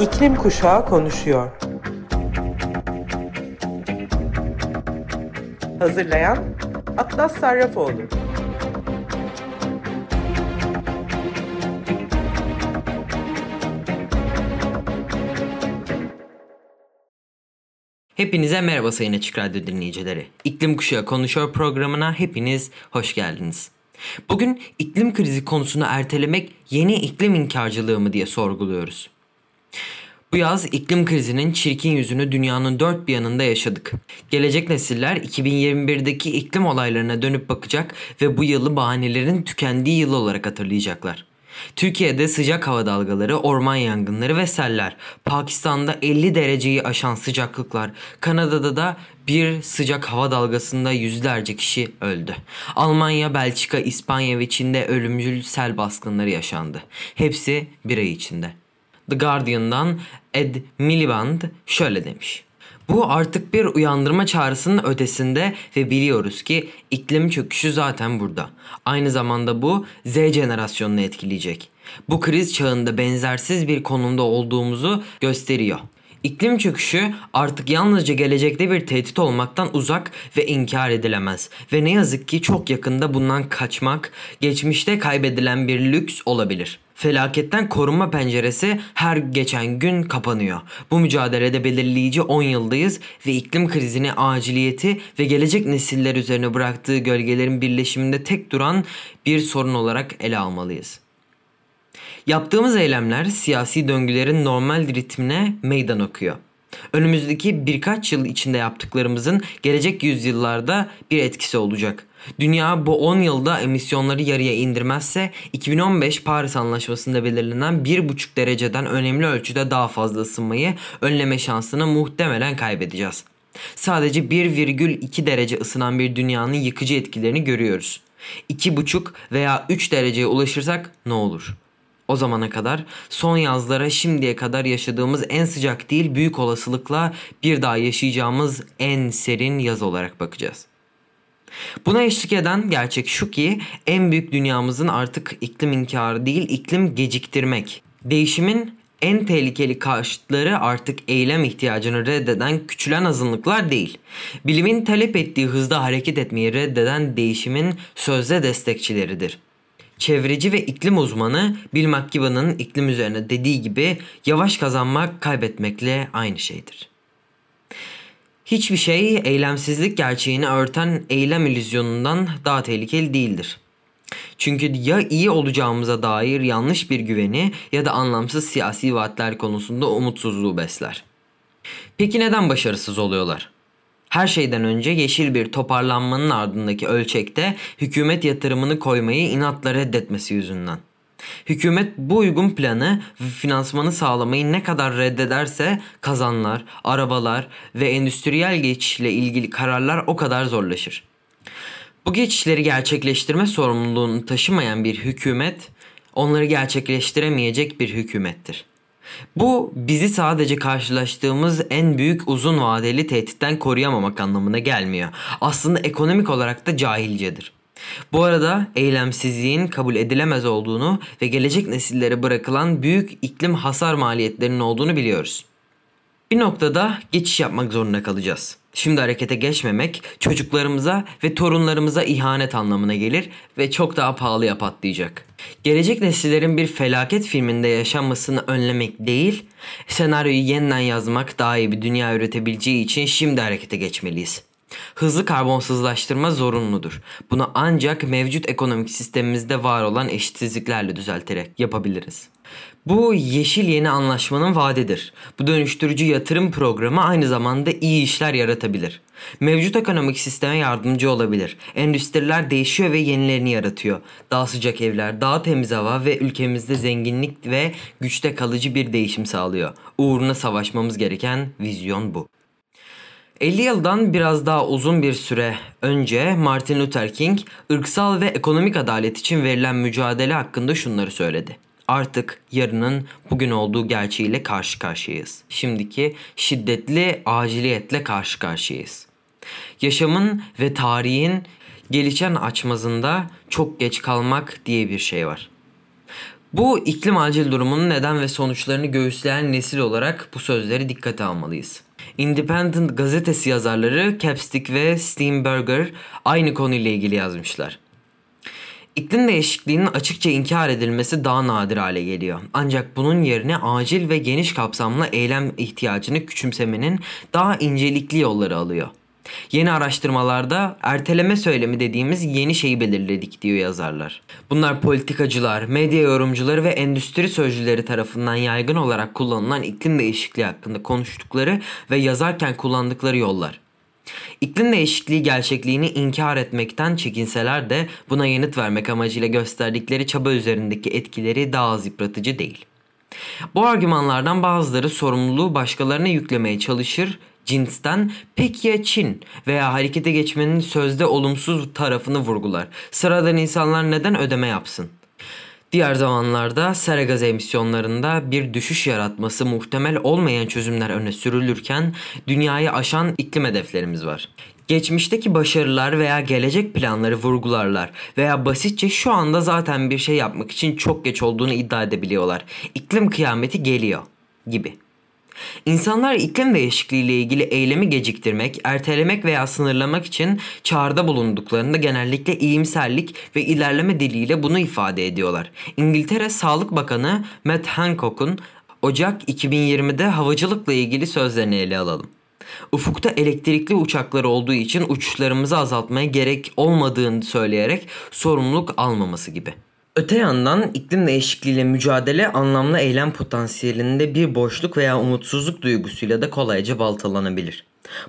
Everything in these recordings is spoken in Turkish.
İklim Kuşağı konuşuyor. Hazırlayan Atlas Sarrafoğlu. Hepinize merhaba Sayın Açık Radyo dinleyicileri. İklim Kuşağı Konuşuyor programına hepiniz hoş geldiniz. Bugün iklim krizi konusunu ertelemek yeni iklim inkarcılığı mı diye sorguluyoruz. Bu yaz iklim krizinin çirkin yüzünü dünyanın dört bir yanında yaşadık. Gelecek nesiller 2021'deki iklim olaylarına dönüp bakacak ve bu yılı bahanelerin tükendiği yıl olarak hatırlayacaklar. Türkiye'de sıcak hava dalgaları, orman yangınları ve seller, Pakistan'da 50 dereceyi aşan sıcaklıklar, Kanada'da da bir sıcak hava dalgasında yüzlerce kişi öldü. Almanya, Belçika, İspanya ve Çin'de ölümcül sel baskınları yaşandı. Hepsi bir ay içinde. The Guardian'dan Ed Miliband şöyle demiş. Bu artık bir uyandırma çağrısının ötesinde ve biliyoruz ki iklim çöküşü zaten burada. Aynı zamanda bu Z jenerasyonunu etkileyecek. Bu kriz çağında benzersiz bir konumda olduğumuzu gösteriyor. İklim çöküşü artık yalnızca gelecekte bir tehdit olmaktan uzak ve inkar edilemez. Ve ne yazık ki çok yakında bundan kaçmak geçmişte kaybedilen bir lüks olabilir. Felaketten korunma penceresi her geçen gün kapanıyor. Bu mücadelede belirleyici 10 yıldayız ve iklim krizini aciliyeti ve gelecek nesiller üzerine bıraktığı gölgelerin birleşiminde tek duran bir sorun olarak ele almalıyız. Yaptığımız eylemler siyasi döngülerin normal ritmine meydan okuyor. Önümüzdeki birkaç yıl içinde yaptıklarımızın gelecek yüzyıllarda bir etkisi olacak. Dünya bu 10 yılda emisyonları yarıya indirmezse 2015 Paris Anlaşması'nda belirlenen 1,5 dereceden önemli ölçüde daha fazla ısınmayı önleme şansını muhtemelen kaybedeceğiz. Sadece 1,2 derece ısınan bir dünyanın yıkıcı etkilerini görüyoruz. 2,5 veya 3 dereceye ulaşırsak ne olur? O zamana kadar son yazlara şimdiye kadar yaşadığımız en sıcak değil büyük olasılıkla bir daha yaşayacağımız en serin yaz olarak bakacağız. Buna eşlik eden gerçek şu ki en büyük dünyamızın artık iklim inkarı değil iklim geciktirmek. Değişimin en tehlikeli karşıtları artık eylem ihtiyacını reddeden küçülen azınlıklar değil. Bilimin talep ettiği hızda hareket etmeyi reddeden değişimin sözde destekçileridir. Çevreci ve iklim uzmanı Bill McKibben'ın iklim üzerine dediği gibi yavaş kazanmak kaybetmekle aynı şeydir. Hiçbir şey eylemsizlik gerçeğini örten eylem illüzyonundan daha tehlikeli değildir. Çünkü ya iyi olacağımıza dair yanlış bir güveni ya da anlamsız siyasi vaatler konusunda umutsuzluğu besler. Peki neden başarısız oluyorlar? Her şeyden önce yeşil bir toparlanmanın ardındaki ölçekte hükümet yatırımını koymayı inatla reddetmesi yüzünden. Hükümet bu uygun planı ve finansmanı sağlamayı ne kadar reddederse kazanlar, arabalar ve endüstriyel geçişle ilgili kararlar o kadar zorlaşır. Bu geçişleri gerçekleştirme sorumluluğunu taşımayan bir hükümet onları gerçekleştiremeyecek bir hükümettir. Bu bizi sadece karşılaştığımız en büyük uzun vadeli tehditten koruyamamak anlamına gelmiyor. Aslında ekonomik olarak da cahilcedir. Bu arada eylemsizliğin kabul edilemez olduğunu ve gelecek nesillere bırakılan büyük iklim hasar maliyetlerinin olduğunu biliyoruz. Bir noktada geçiş yapmak zorunda kalacağız. Şimdi harekete geçmemek çocuklarımıza ve torunlarımıza ihanet anlamına gelir ve çok daha pahalıya patlayacak. Gelecek nesillerin bir felaket filminde yaşanmasını önlemek değil, senaryoyu yeniden yazmak daha iyi bir dünya üretebileceği için şimdi harekete geçmeliyiz. Hızlı karbonsuzlaştırma zorunludur. Bunu ancak mevcut ekonomik sistemimizde var olan eşitsizliklerle düzelterek yapabiliriz. Bu yeşil yeni anlaşmanın vaadidir. Bu dönüştürücü yatırım programı aynı zamanda iyi işler yaratabilir. Mevcut ekonomik sisteme yardımcı olabilir. Endüstriler değişiyor ve yenilerini yaratıyor. Daha sıcak evler, daha temiz hava ve ülkemizde zenginlik ve güçte kalıcı bir değişim sağlıyor. Uğruna savaşmamız gereken vizyon bu. 50 yıldan biraz daha uzun bir süre önce Martin Luther King ırksal ve ekonomik adalet için verilen mücadele hakkında şunları söyledi. Artık yarının bugün olduğu gerçeğiyle karşı karşıyayız. Şimdiki şiddetli aciliyetle karşı karşıyayız. Yaşamın ve tarihin gelişen açmazında çok geç kalmak diye bir şey var. Bu iklim acil durumunun neden ve sonuçlarını göğüsleyen nesil olarak bu sözleri dikkate almalıyız. Independent gazetesi yazarları Capstick ve Steinberger aynı konuyla ilgili yazmışlar. İklim değişikliğinin açıkça inkar edilmesi daha nadir hale geliyor. Ancak bunun yerine acil ve geniş kapsamlı eylem ihtiyacını küçümsemenin daha incelikli yolları alıyor. Yeni araştırmalarda erteleme söylemi dediğimiz yeni şeyi belirledik diyor yazarlar. Bunlar politikacılar, medya yorumcuları ve endüstri sözcüleri tarafından yaygın olarak kullanılan iklim değişikliği hakkında konuştukları ve yazarken kullandıkları yollar. İklim değişikliği gerçekliğini inkar etmekten çekinseler de buna yanıt vermek amacıyla gösterdikleri çaba üzerindeki etkileri daha az yıpratıcı değil. Bu argümanlardan bazıları sorumluluğu başkalarına yüklemeye çalışır cinsten pek ya Çin veya harekete geçmenin sözde olumsuz tarafını vurgular. Sıradan insanlar neden ödeme yapsın? Diğer zamanlarda sera gaz emisyonlarında bir düşüş yaratması muhtemel olmayan çözümler öne sürülürken dünyayı aşan iklim hedeflerimiz var. Geçmişteki başarılar veya gelecek planları vurgularlar veya basitçe şu anda zaten bir şey yapmak için çok geç olduğunu iddia edebiliyorlar. İklim kıyameti geliyor gibi. İnsanlar iklim değişikliği ile ilgili eylemi geciktirmek, ertelemek veya sınırlamak için çağrıda bulunduklarında genellikle iyimserlik ve ilerleme diliyle bunu ifade ediyorlar. İngiltere Sağlık Bakanı Matt Hancock'un Ocak 2020'de havacılıkla ilgili sözlerini ele alalım. Ufukta elektrikli uçaklar olduğu için uçuşlarımızı azaltmaya gerek olmadığını söyleyerek sorumluluk almaması gibi. Öte yandan iklim değişikliğiyle mücadele anlamlı eylem potansiyelinde bir boşluk veya umutsuzluk duygusuyla da kolayca baltalanabilir.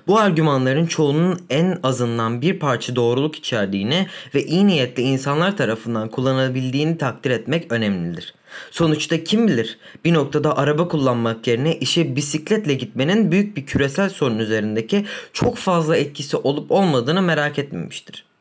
Bu argümanların çoğunun en azından bir parça doğruluk içerdiğini ve iyi niyetli insanlar tarafından kullanabildiğini takdir etmek önemlidir. Sonuçta kim bilir bir noktada araba kullanmak yerine işe bisikletle gitmenin büyük bir küresel sorun üzerindeki çok fazla etkisi olup olmadığını merak etmemiştir.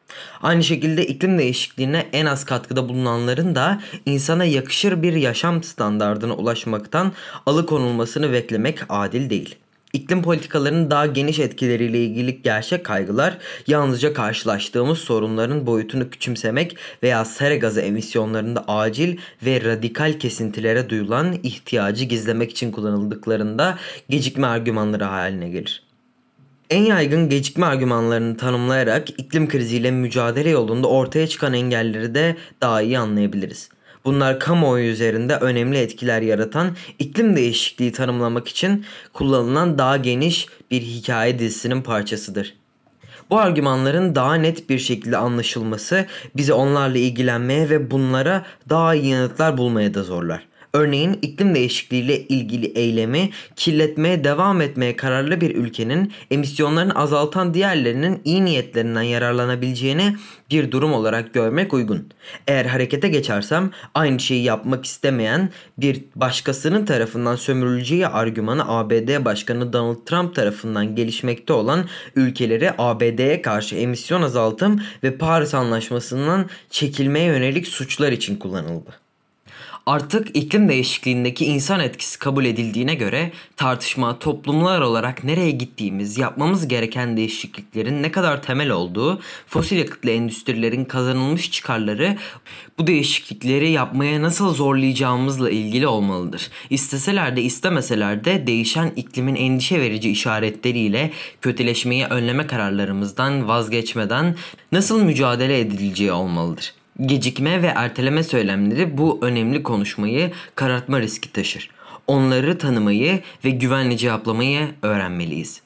Aynı şekilde iklim değişikliğine en az katkıda bulunanların da insana yakışır bir yaşam standardına ulaşmaktan alıkonulmasını beklemek adil değil. İklim politikalarının daha geniş etkileriyle ilgili gerçek kaygılar yalnızca karşılaştığımız sorunların boyutunu küçümsemek veya sera gazı emisyonlarında acil ve radikal kesintilere duyulan ihtiyacı gizlemek için kullanıldıklarında gecikme argümanları haline gelir. En yaygın gecikme argümanlarını tanımlayarak iklim kriziyle mücadele yolunda ortaya çıkan engelleri de daha iyi anlayabiliriz. Bunlar kamuoyu üzerinde önemli etkiler yaratan iklim değişikliği tanımlamak için kullanılan daha geniş bir hikaye dizisinin parçasıdır. Bu argümanların daha net bir şekilde anlaşılması bizi onlarla ilgilenmeye ve bunlara daha iyi yanıtlar bulmaya da zorlar. Örneğin iklim değişikliği ile ilgili eylemi kirletmeye devam etmeye kararlı bir ülkenin emisyonlarını azaltan diğerlerinin iyi niyetlerinden yararlanabileceğini bir durum olarak görmek uygun. Eğer harekete geçersem aynı şeyi yapmak istemeyen bir başkasının tarafından sömürüleceği argümanı ABD Başkanı Donald Trump tarafından gelişmekte olan ülkeleri ABD'ye karşı emisyon azaltım ve Paris Anlaşması'ndan çekilmeye yönelik suçlar için kullanıldı. Artık iklim değişikliğindeki insan etkisi kabul edildiğine göre tartışma toplumlar olarak nereye gittiğimiz, yapmamız gereken değişikliklerin ne kadar temel olduğu, fosil yakıtlı endüstrilerin kazanılmış çıkarları bu değişiklikleri yapmaya nasıl zorlayacağımızla ilgili olmalıdır. İsteseler de istemeseler de değişen iklimin endişe verici işaretleriyle kötüleşmeyi önleme kararlarımızdan vazgeçmeden nasıl mücadele edileceği olmalıdır. Gecikme ve erteleme söylemleri bu önemli konuşmayı karartma riski taşır. Onları tanımayı ve güvenli cevaplamayı öğrenmeliyiz.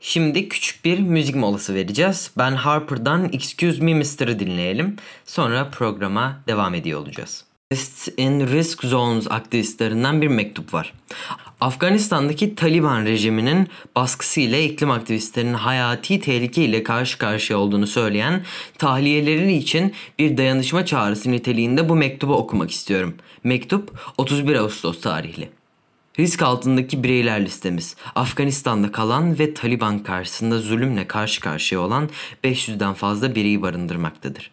Şimdi küçük bir müzik molası vereceğiz. Ben Harper'dan Excuse Me Mister'ı dinleyelim. Sonra programa devam ediyor olacağız. in Risk Zones aktivistlerinden bir mektup var. Afganistan'daki Taliban rejiminin baskısı ile iklim aktivistlerinin hayati tehlike ile karşı karşıya olduğunu söyleyen tahliyeleri için bir dayanışma çağrısı niteliğinde bu mektubu okumak istiyorum. Mektup 31 Ağustos tarihli. Risk altındaki bireyler listemiz. Afganistan'da kalan ve Taliban karşısında zulümle karşı karşıya olan 500'den fazla bireyi barındırmaktadır.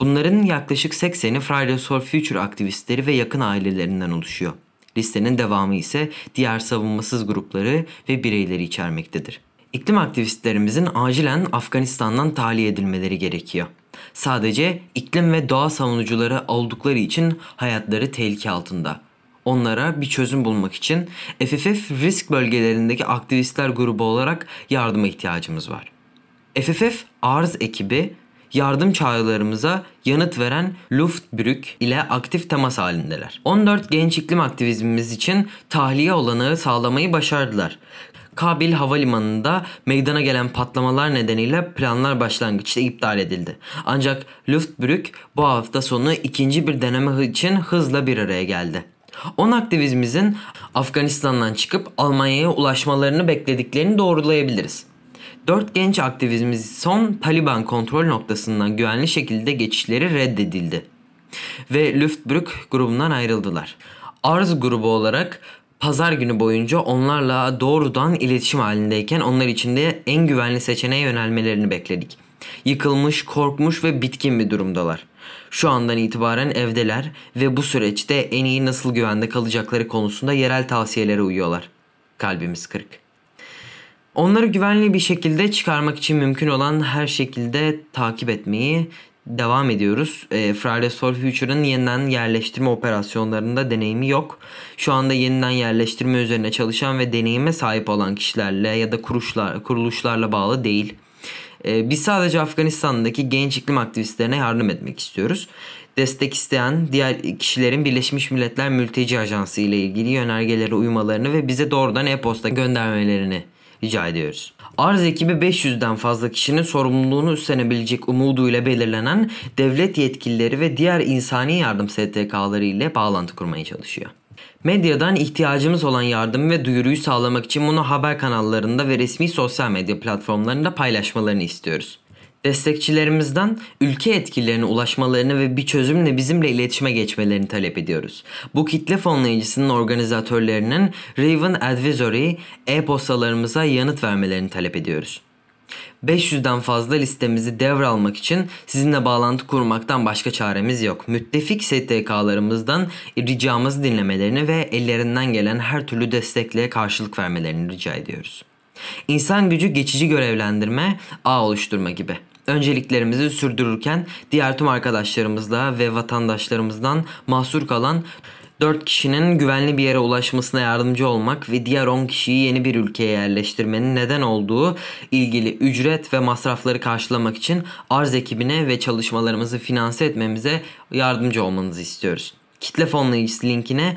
Bunların yaklaşık 80'i Fridays for Future aktivistleri ve yakın ailelerinden oluşuyor. Listenin devamı ise diğer savunmasız grupları ve bireyleri içermektedir. İklim aktivistlerimizin acilen Afganistan'dan tahliye edilmeleri gerekiyor. Sadece iklim ve doğa savunucuları oldukları için hayatları tehlike altında. Onlara bir çözüm bulmak için FFF risk bölgelerindeki aktivistler grubu olarak yardıma ihtiyacımız var. FFF arz ekibi yardım çağrılarımıza yanıt veren Luftbrück ile aktif temas halindeler. 14 genç iklim aktivizmimiz için tahliye olanağı sağlamayı başardılar. Kabil Havalimanı'nda meydana gelen patlamalar nedeniyle planlar başlangıçta iptal edildi. Ancak Luftbrück bu hafta sonu ikinci bir deneme için hızla bir araya geldi. 10 aktivizmimizin Afganistan'dan çıkıp Almanya'ya ulaşmalarını beklediklerini doğrulayabiliriz. 4 genç aktivizimiz son Taliban kontrol noktasından güvenli şekilde geçişleri reddedildi. Ve Luftbrück grubundan ayrıldılar. Arz grubu olarak pazar günü boyunca onlarla doğrudan iletişim halindeyken onlar için de en güvenli seçeneğe yönelmelerini bekledik. Yıkılmış, korkmuş ve bitkin bir durumdalar. Şu andan itibaren evdeler ve bu süreçte en iyi nasıl güvende kalacakları konusunda yerel tavsiyelere uyuyorlar. Kalbimiz kırık. Onları güvenli bir şekilde çıkarmak için mümkün olan her şekilde takip etmeyi devam ediyoruz. E, Fridays for Future'ın yeniden yerleştirme operasyonlarında deneyimi yok. Şu anda yeniden yerleştirme üzerine çalışan ve deneyime sahip olan kişilerle ya da kuruluşlar, kuruluşlarla bağlı değil. E, biz sadece Afganistan'daki genç iklim aktivistlerine yardım etmek istiyoruz. Destek isteyen diğer kişilerin Birleşmiş Milletler Mülteci Ajansı ile ilgili yönergelere uymalarını ve bize doğrudan e-posta göndermelerini rica ediyoruz. Arz ekibi 500'den fazla kişinin sorumluluğunu üstlenebilecek umuduyla belirlenen devlet yetkilileri ve diğer insani yardım STK'ları ile bağlantı kurmaya çalışıyor. Medyadan ihtiyacımız olan yardım ve duyuruyu sağlamak için bunu haber kanallarında ve resmi sosyal medya platformlarında paylaşmalarını istiyoruz. Destekçilerimizden ülke etkilerine ulaşmalarını ve bir çözümle bizimle iletişime geçmelerini talep ediyoruz. Bu kitle fonlayıcısının organizatörlerinin Raven Advisory e-postalarımıza yanıt vermelerini talep ediyoruz. 500'den fazla listemizi devralmak için sizinle bağlantı kurmaktan başka çaremiz yok. Müttefik STK'larımızdan ricamızı dinlemelerini ve ellerinden gelen her türlü destekle karşılık vermelerini rica ediyoruz. İnsan gücü geçici görevlendirme, ağ oluşturma gibi. Önceliklerimizi sürdürürken diğer tüm arkadaşlarımızla ve vatandaşlarımızdan mahsur kalan 4 kişinin güvenli bir yere ulaşmasına yardımcı olmak ve diğer 10 kişiyi yeni bir ülkeye yerleştirmenin neden olduğu ilgili ücret ve masrafları karşılamak için arz ekibine ve çalışmalarımızı finanse etmemize yardımcı olmanızı istiyoruz. Kitle fonlayıcısı linkine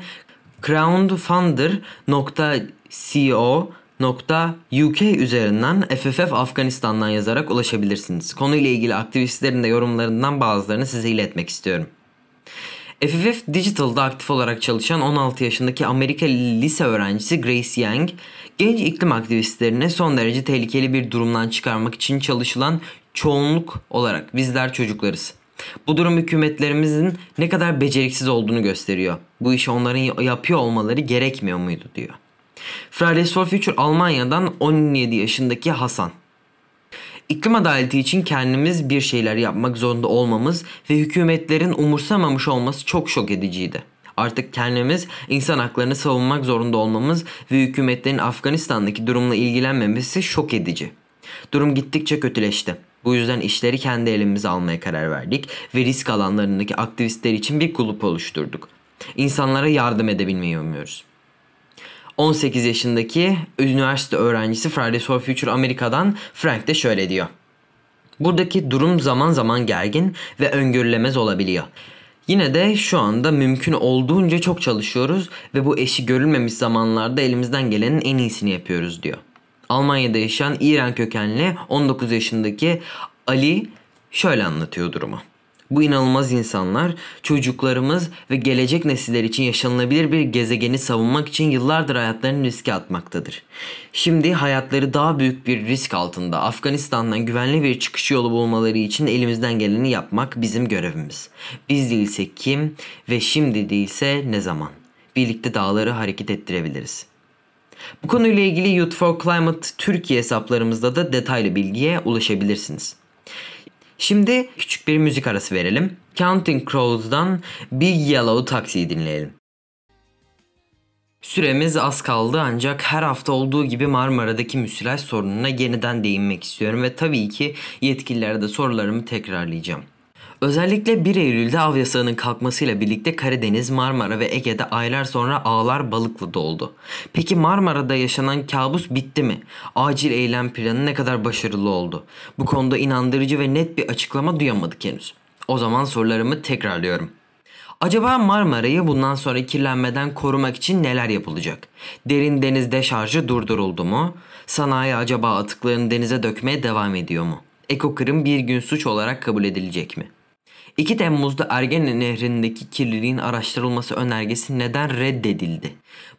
crowdfunder.co .uk üzerinden FFF Afganistan'dan yazarak ulaşabilirsiniz. Konuyla ilgili aktivistlerin de yorumlarından bazılarını size iletmek istiyorum. FFF Digital'da aktif olarak çalışan 16 yaşındaki Amerika lise öğrencisi Grace Young, genç iklim aktivistlerine son derece tehlikeli bir durumdan çıkarmak için çalışılan çoğunluk olarak bizler çocuklarız. Bu durum hükümetlerimizin ne kadar beceriksiz olduğunu gösteriyor. Bu işi onların yapıyor olmaları gerekmiyor muydu diyor. Fridays for Future Almanya'dan 17 yaşındaki Hasan. İklim adaleti için kendimiz bir şeyler yapmak zorunda olmamız ve hükümetlerin umursamamış olması çok şok ediciydi. Artık kendimiz insan haklarını savunmak zorunda olmamız ve hükümetlerin Afganistan'daki durumla ilgilenmemesi şok edici. Durum gittikçe kötüleşti. Bu yüzden işleri kendi elimize almaya karar verdik ve risk alanlarındaki aktivistler için bir kulüp oluşturduk. İnsanlara yardım edebilmeyi umuyoruz. 18 yaşındaki üniversite öğrencisi Fridays for Future Amerika'dan Frank de şöyle diyor. Buradaki durum zaman zaman gergin ve öngörülemez olabiliyor. Yine de şu anda mümkün olduğunca çok çalışıyoruz ve bu eşi görülmemiş zamanlarda elimizden gelenin en iyisini yapıyoruz diyor. Almanya'da yaşayan İran kökenli 19 yaşındaki Ali şöyle anlatıyor durumu. Bu inanılmaz insanlar çocuklarımız ve gelecek nesiller için yaşanılabilir bir gezegeni savunmak için yıllardır hayatlarını riske atmaktadır. Şimdi hayatları daha büyük bir risk altında Afganistan'dan güvenli bir çıkış yolu bulmaları için elimizden geleni yapmak bizim görevimiz. Biz değilse kim ve şimdi değilse ne zaman? Birlikte dağları hareket ettirebiliriz. Bu konuyla ilgili Youth for Climate Türkiye hesaplarımızda da detaylı bilgiye ulaşabilirsiniz. Şimdi küçük bir müzik arası verelim. Counting Crows'dan Big Yellow Taxi'yi dinleyelim. Süremiz az kaldı ancak her hafta olduğu gibi Marmara'daki müsilaj sorununa yeniden değinmek istiyorum ve tabii ki yetkililere de sorularımı tekrarlayacağım. Özellikle 1 Eylül'de av yasağının kalkmasıyla birlikte Karadeniz, Marmara ve Ege'de aylar sonra ağlar balıkla doldu. Peki Marmara'da yaşanan kabus bitti mi? Acil eylem planı ne kadar başarılı oldu? Bu konuda inandırıcı ve net bir açıklama duyamadık henüz. O zaman sorularımı tekrarlıyorum. Acaba Marmara'yı bundan sonra kirlenmeden korumak için neler yapılacak? Derin deniz deşarjı durduruldu mu? Sanayi acaba atıklarını denize dökmeye devam ediyor mu? Ekokırım bir gün suç olarak kabul edilecek mi? 2 Temmuz'da Ergene Nehri'ndeki kirliliğin araştırılması önergesi neden reddedildi?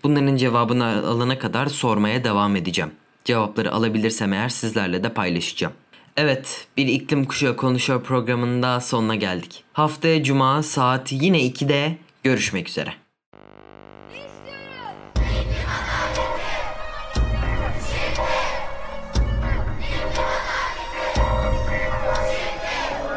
Bunların cevabını alana kadar sormaya devam edeceğim. Cevapları alabilirsem eğer sizlerle de paylaşacağım. Evet, bir iklim kuşağı konuşuyor programının daha sonuna geldik. Haftaya cuma saat yine 2'de görüşmek üzere.